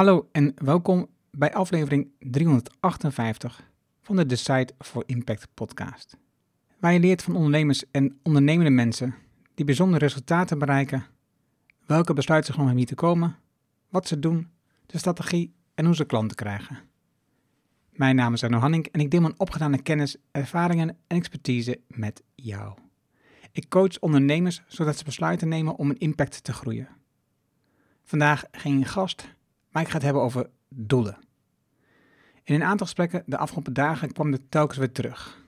Hallo en welkom bij aflevering 358 van de Decide for Impact podcast. Waar je leert van ondernemers en ondernemende mensen die bijzondere resultaten bereiken, welke besluiten ze genomen hebben hier te komen, wat ze doen, de strategie en hoe ze klanten krijgen. Mijn naam is Arno Hanning en ik deel mijn opgedane kennis, ervaringen en expertise met jou. Ik coach ondernemers zodat ze besluiten nemen om een impact te groeien. Vandaag geen gast, maar ik ga het hebben over doelen. In een aantal gesprekken de afgelopen dagen kwam dit telkens weer terug.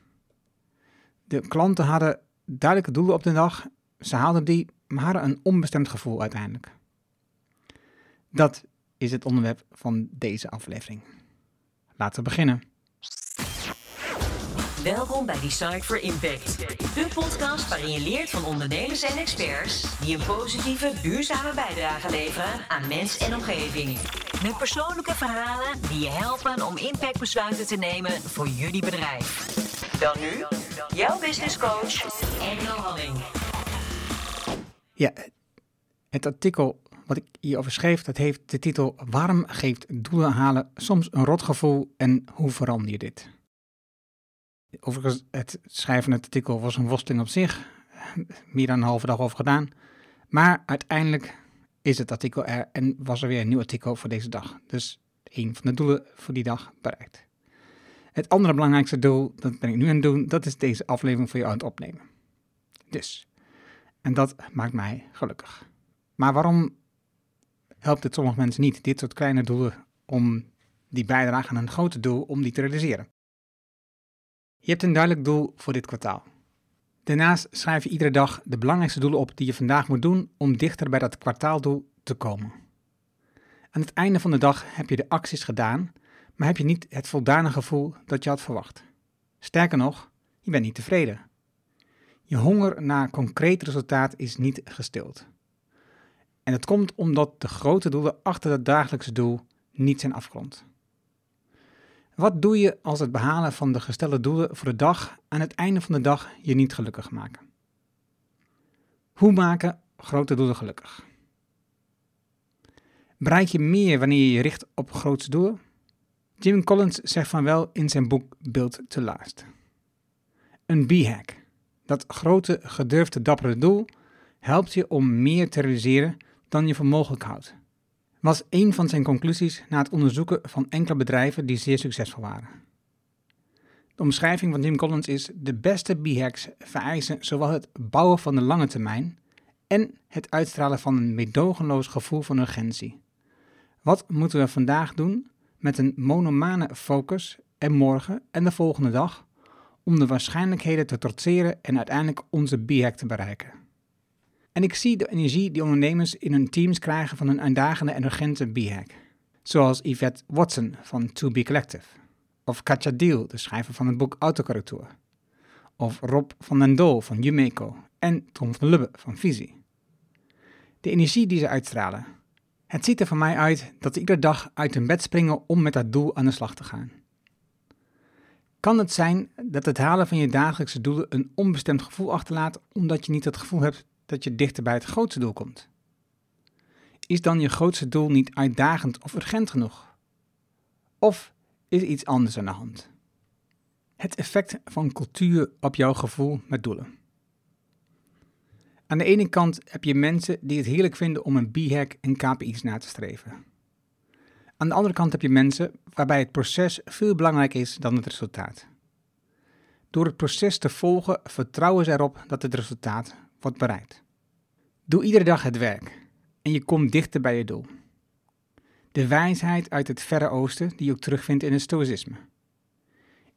De klanten hadden duidelijke doelen op de dag, ze haalden die, maar hadden een onbestemd gevoel uiteindelijk. Dat is het onderwerp van deze aflevering. Laten we beginnen. Welkom bij Decide for Impact, de podcast waarin je leert van ondernemers en experts die een positieve, duurzame bijdrage leveren aan mens en omgeving. Met persoonlijke verhalen die je helpen om impactbesluiten te nemen voor jullie bedrijf. Dan nu, jouw business coach, Engel Halling. Ja, het artikel wat ik hierover schreef, dat heeft de titel Waarom geeft doelen halen soms een rotgevoel en hoe verander je dit? Overigens, het schrijven van het artikel was een worsteling op zich. Meer dan een halve dag over gedaan. Maar uiteindelijk is het artikel er en was er weer een nieuw artikel voor deze dag. Dus een van de doelen voor die dag bereikt. Het andere belangrijkste doel, dat ben ik nu aan het doen, dat is deze aflevering voor jou aan het opnemen. Dus, en dat maakt mij gelukkig. Maar waarom helpt het sommige mensen niet, dit soort kleine doelen, om die bijdragen aan een groter doel, om die te realiseren? Je hebt een duidelijk doel voor dit kwartaal. Daarnaast schrijf je iedere dag de belangrijkste doelen op die je vandaag moet doen om dichter bij dat kwartaaldoel te komen. Aan het einde van de dag heb je de acties gedaan, maar heb je niet het voldane gevoel dat je had verwacht. Sterker nog, je bent niet tevreden. Je honger naar concreet resultaat is niet gestild. En dat komt omdat de grote doelen achter dat dagelijkse doel niet zijn afgerond. Wat doe je als het behalen van de gestelde doelen voor de dag aan het einde van de dag je niet gelukkig maken? Hoe maken grote doelen gelukkig? Bereik je meer wanneer je je richt op grootste doelen? Jim Collins zegt van wel in zijn boek Build to Last. Een B-hack, dat grote, gedurfde, dappere doel, helpt je om meer te realiseren dan je voor mogelijk houdt was een van zijn conclusies na het onderzoeken van enkele bedrijven die zeer succesvol waren. De omschrijving van Jim Collins is: de beste B-hacks vereisen zowel het bouwen van de lange termijn en het uitstralen van een medogenloos gevoel van urgentie. Wat moeten we vandaag doen met een monomane focus en morgen en de volgende dag om de waarschijnlijkheden te trotseren en uiteindelijk onze B-hack te bereiken? En ik zie de energie die ondernemers in hun teams krijgen van een uitdagende en urgente B-hack. Zoals Yvette Watson van To Be Collective. Of Katja Deal, de schrijver van het boek Autocorrectour. Of Rob van den Doel van Jumeco. En Tom van Lubbe van Visie. De energie die ze uitstralen. Het ziet er voor mij uit dat ze iedere dag uit hun bed springen om met dat doel aan de slag te gaan. Kan het zijn dat het halen van je dagelijkse doelen een onbestemd gevoel achterlaat omdat je niet het gevoel hebt dat je dichter bij het grootste doel komt? Is dan je grootste doel niet uitdagend of urgent genoeg? Of is iets anders aan de hand? Het effect van cultuur op jouw gevoel met doelen. Aan de ene kant heb je mensen die het heerlijk vinden om een B-hack en KPI's na te streven. Aan de andere kant heb je mensen waarbij het proces veel belangrijker is dan het resultaat. Door het proces te volgen vertrouwen ze erop dat het resultaat wordt bereikt. Doe iedere dag het werk en je komt dichter bij je doel. De wijsheid uit het Verre Oosten die je ook terugvindt in het Stoïcisme.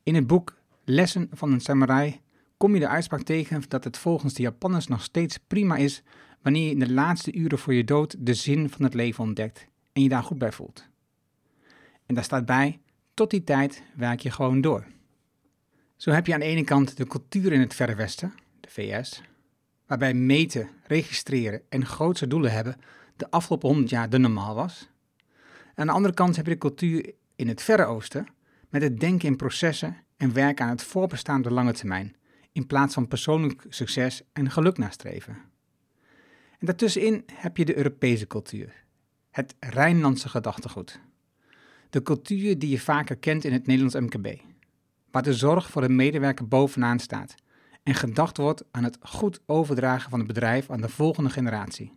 In het boek Lessen van een Samurai kom je de uitspraak tegen dat het volgens de Japanners nog steeds prima is wanneer je in de laatste uren voor je dood de zin van het leven ontdekt en je daar goed bij voelt. En daar staat bij, tot die tijd werk je gewoon door. Zo heb je aan de ene kant de cultuur in het Verre Westen, de VS, waarbij meten, registreren en grootse doelen hebben de afgelopen 100 jaar de normaal was. Aan de andere kant heb je de cultuur in het Verre Oosten met het denken in processen en werken aan het voorbestaande lange termijn, in plaats van persoonlijk succes en geluk nastreven. En daartussenin heb je de Europese cultuur. Het Rijnlandse gedachtegoed. De cultuur die je vaker kent in het Nederlands MKB. Waar de zorg voor de medewerker bovenaan staat en gedacht wordt aan het goed overdragen van het bedrijf aan de volgende generatie.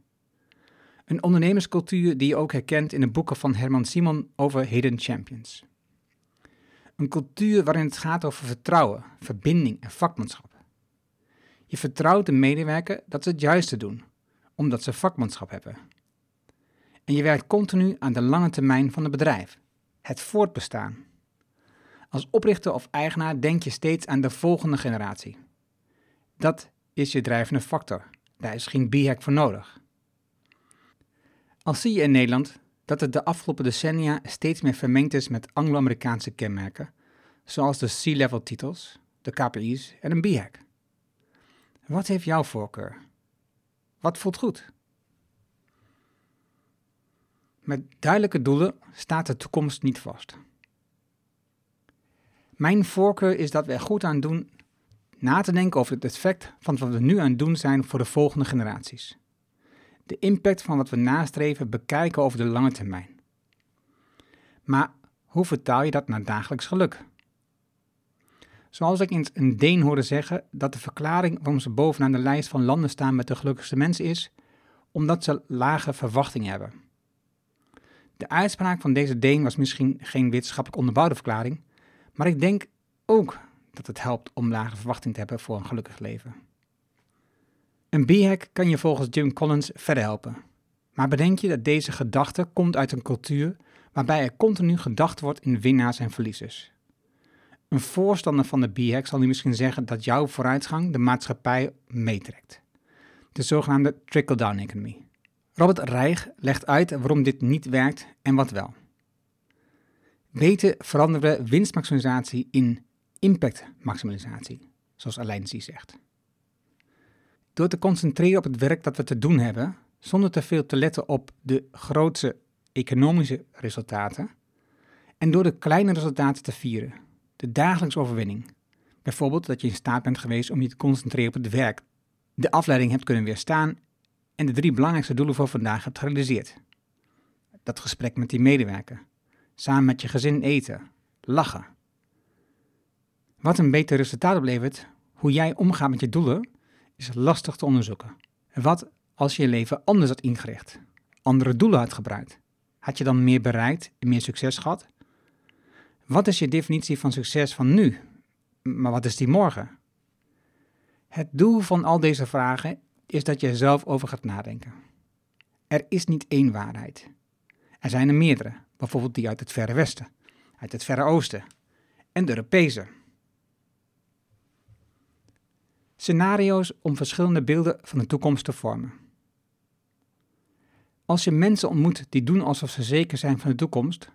Een ondernemerscultuur die je ook herkent in de boeken van Herman Simon over Hidden Champions. Een cultuur waarin het gaat over vertrouwen, verbinding en vakmanschap. Je vertrouwt de medewerker dat ze het juiste doen, omdat ze vakmanschap hebben. En je werkt continu aan de lange termijn van het bedrijf, het voortbestaan. Als oprichter of eigenaar denk je steeds aan de volgende generatie. Dat is je drijvende factor. Daar is geen b-hack voor nodig. Al zie je in Nederland dat het de afgelopen decennia steeds meer vermengd is met Anglo-Amerikaanse kenmerken, zoals de C-level titels, de KPI's en een B-hack. Wat heeft jouw voorkeur? Wat voelt goed? Met duidelijke doelen staat de toekomst niet vast. Mijn voorkeur is dat we er goed aan doen na te denken over het effect van wat we nu aan het doen zijn voor de volgende generaties. De impact van wat we nastreven bekijken over de lange termijn. Maar hoe vertaal je dat naar dagelijks geluk? Zoals ik eens een Deen hoorde zeggen dat de verklaring waarom ze bovenaan de lijst van landen staan met de gelukkigste mensen is, omdat ze lage verwachtingen hebben. De uitspraak van deze Deen was misschien geen wetenschappelijk onderbouwde verklaring, maar ik denk ook dat het helpt om lage verwachtingen te hebben voor een gelukkig leven. Een b-hack kan je volgens Jim Collins verder helpen. Maar bedenk je dat deze gedachte komt uit een cultuur waarbij er continu gedacht wordt in winnaars en verliezers. Een voorstander van de b-hack zal nu misschien zeggen dat jouw vooruitgang de maatschappij meetrekt. De zogenaamde trickle-down economy. Robert Reich legt uit waarom dit niet werkt en wat wel. Beter veranderen winstmaximalisatie in impactmaximalisatie, zoals Alain Z zegt. Door te concentreren op het werk dat we te doen hebben, zonder te veel te letten op de grootste economische resultaten, en door de kleine resultaten te vieren, de dagelijkse overwinning. Bijvoorbeeld dat je in staat bent geweest om je te concentreren op het werk, de afleiding hebt kunnen weerstaan en de drie belangrijkste doelen voor vandaag hebt gerealiseerd. Dat gesprek met die medewerker, samen met je gezin eten, lachen. Wat een beter resultaat oplevert, hoe jij omgaat met je doelen, is lastig te onderzoeken. Wat als je je leven anders had ingericht, andere doelen had gebruikt? Had je dan meer bereikt en meer succes gehad? Wat is je definitie van succes van nu? Maar wat is die morgen? Het doel van al deze vragen is dat je er zelf over gaat nadenken. Er is niet één waarheid. Er zijn er meerdere, bijvoorbeeld die uit het Verre Westen, uit het Verre Oosten en de Europese. Scenario's om verschillende beelden van de toekomst te vormen. Als je mensen ontmoet die doen alsof ze zeker zijn van de toekomst,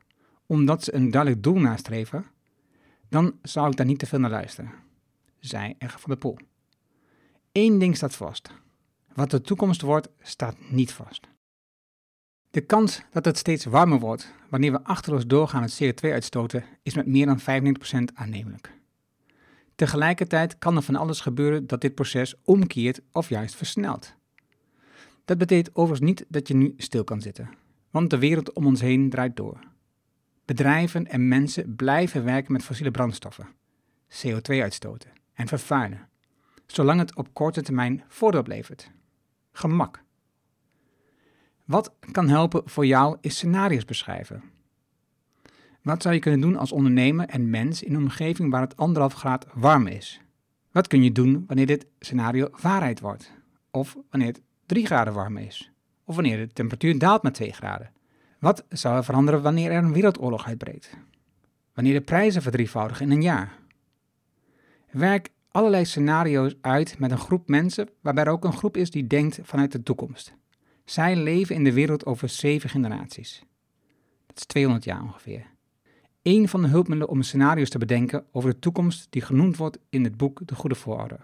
omdat ze een duidelijk doel nastreven, dan zou ik daar niet te veel naar luisteren, zei Egger van de Poel. Eén ding staat vast. Wat de toekomst wordt, staat niet vast. De kans dat het steeds warmer wordt wanneer we achterloos doorgaan met CO2 uitstoten is met meer dan 95% aannemelijk. Tegelijkertijd kan er van alles gebeuren dat dit proces omkeert of juist versnelt. Dat betekent overigens niet dat je nu stil kan zitten, want de wereld om ons heen draait door. Bedrijven en mensen blijven werken met fossiele brandstoffen, CO2 uitstoten en vervuilen, zolang het op korte termijn voordeel oplevert. Gemak. Wat kan helpen voor jou is scenario's beschrijven. Wat zou je kunnen doen als ondernemer en mens in een omgeving waar het anderhalf graad warm is? Wat kun je doen wanneer dit scenario waarheid wordt? Of wanneer het 3 graden warm is? Of wanneer de temperatuur daalt met 2 graden? Wat zou er veranderen wanneer er een wereldoorlog uitbreekt? Wanneer de prijzen verdrievoudigen in een jaar? Werk allerlei scenario's uit met een groep mensen waarbij er ook een groep is die denkt vanuit de toekomst. Zij leven in de wereld over zeven generaties. Dat is 200 jaar ongeveer. Een van de hulpmiddelen om scenario's te bedenken over de toekomst die genoemd wordt in het boek De Goede Voorouder.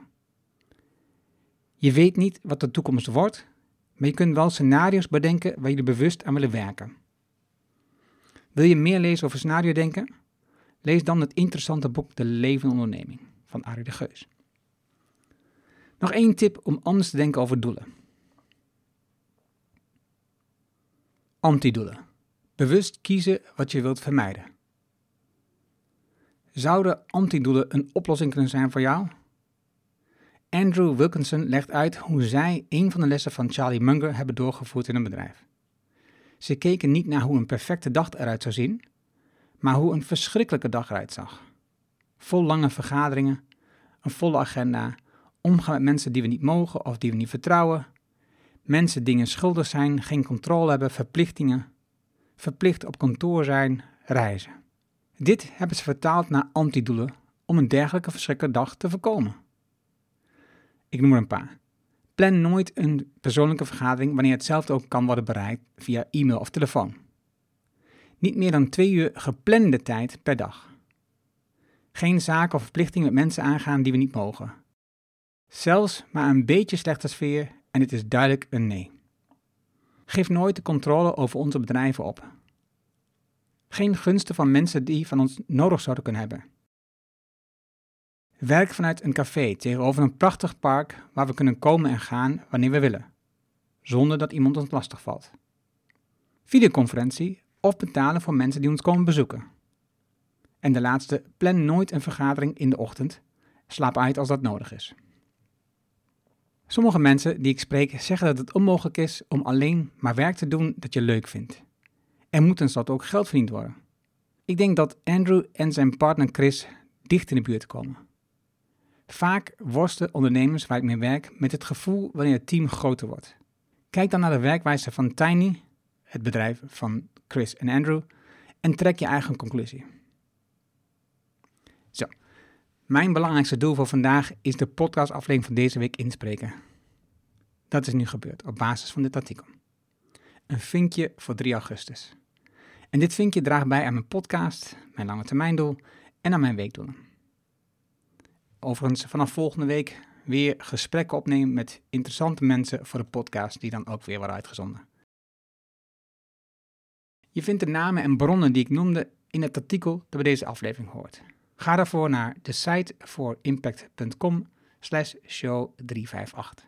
Je weet niet wat de toekomst wordt, maar je kunt wel scenario's bedenken waar jullie bewust aan willen werken. Wil je meer lezen over scenario denken? Lees dan het interessante boek De Levende Onderneming van Arie de Geus. Nog één tip om anders te denken over doelen. Antidoelen. Bewust kiezen wat je wilt vermijden. Zouden antidoelen een oplossing kunnen zijn voor jou? Andrew Wilkinson legt uit hoe zij een van de lessen van Charlie Munger hebben doorgevoerd in een bedrijf. Ze keken niet naar hoe een perfecte dag eruit zou zien, maar hoe een verschrikkelijke dag eruit zag. Vol lange vergaderingen, een volle agenda, omgaan met mensen die we niet mogen of die we niet vertrouwen, mensen dingen schuldig zijn, geen controle hebben, verplichtingen, verplicht op kantoor zijn, reizen. Dit hebben ze vertaald naar antidoelen om een dergelijke verschrikkelijke dag te voorkomen. Ik noem er een paar. Plan nooit een persoonlijke vergadering wanneer hetzelfde ook kan worden bereikt via e-mail of telefoon. Niet meer dan twee uur geplande tijd per dag. Geen zaken of verplichtingen met mensen aangaan die we niet mogen. Zelfs maar een beetje slechte sfeer en het is duidelijk een nee. Geef nooit de controle over onze bedrijven op. Geen gunsten van mensen die van ons nodig zouden kunnen hebben. Werk vanuit een café tegenover een prachtig park waar we kunnen komen en gaan wanneer we willen, zonder dat iemand ons lastig valt. Videoconferentie of betalen voor mensen die ons komen bezoeken. En de laatste, plan nooit een vergadering in de ochtend. Slaap uit als dat nodig is. Sommige mensen die ik spreek zeggen dat het onmogelijk is om alleen maar werk te doen dat je leuk vindt. Er moet tenslotte ook geld verdiend worden. Ik denk dat Andrew en zijn partner Chris dicht in de buurt komen. Vaak worstelen ondernemers waar ik mee werk met het gevoel wanneer het team groter wordt. Kijk dan naar de werkwijze van Tiny, het bedrijf van Chris en Andrew, en trek je eigen conclusie. Zo, mijn belangrijkste doel voor vandaag is de podcastaflevering van deze week inspreken. Dat is nu gebeurd op basis van dit artikel. Een vinkje voor 3 augustus. En dit vinkje draagt bij aan mijn podcast, mijn lange termijndoel en aan mijn weekdoelen. Overigens vanaf volgende week weer gesprekken opnemen met interessante mensen voor de podcast die dan ook weer worden uitgezonden. Je vindt de namen en bronnen die ik noemde in het artikel dat bij deze aflevering hoort. Ga daarvoor naar de site voor impact.com slash show 358.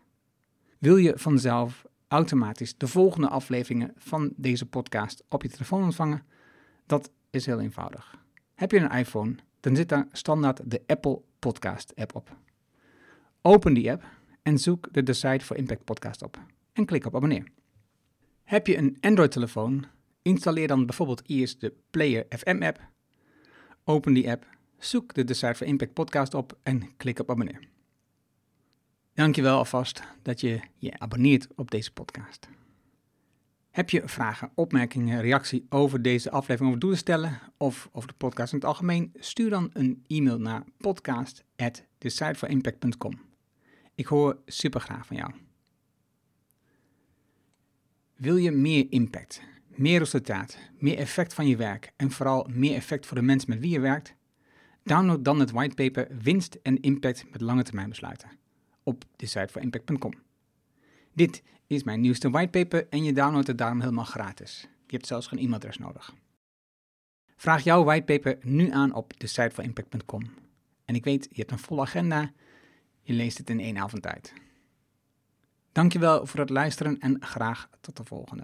Wil je vanzelf automatisch de volgende afleveringen van deze podcast op je telefoon ontvangen? Dat is heel eenvoudig. Heb je een iPhone, dan zit daar standaard de Apple Podcast app op. Open die app en zoek de Decide for Impact podcast op en klik op abonneer. Heb je een Android-telefoon, installeer dan bijvoorbeeld eerst de Player FM app. Open die app, zoek de Decide for Impact podcast op en klik op abonneer. Dankjewel alvast dat je je abonneert op deze podcast. Heb je vragen, opmerkingen, reactie over deze aflevering over doelen stellen of over de podcast in het algemeen? Stuur dan een e-mail naar podcast@decideforimpact.com. Ik hoor super graag van jou. Wil je meer impact, meer resultaat, meer effect van je werk en vooral meer effect voor de mensen met wie je werkt? Download dan het whitepaper Winst en Impact met lange termijn besluiten op decideforimpact.com. Dit is mijn nieuwste whitepaper en je downloadt het daarom helemaal gratis. Je hebt zelfs geen e-mailadres nodig. Vraag jouw whitepaper nu aan op de site van impact.com. En ik weet, je hebt een volle agenda. Je leest het in één avond tijd. Dankjewel voor het luisteren en graag tot de volgende.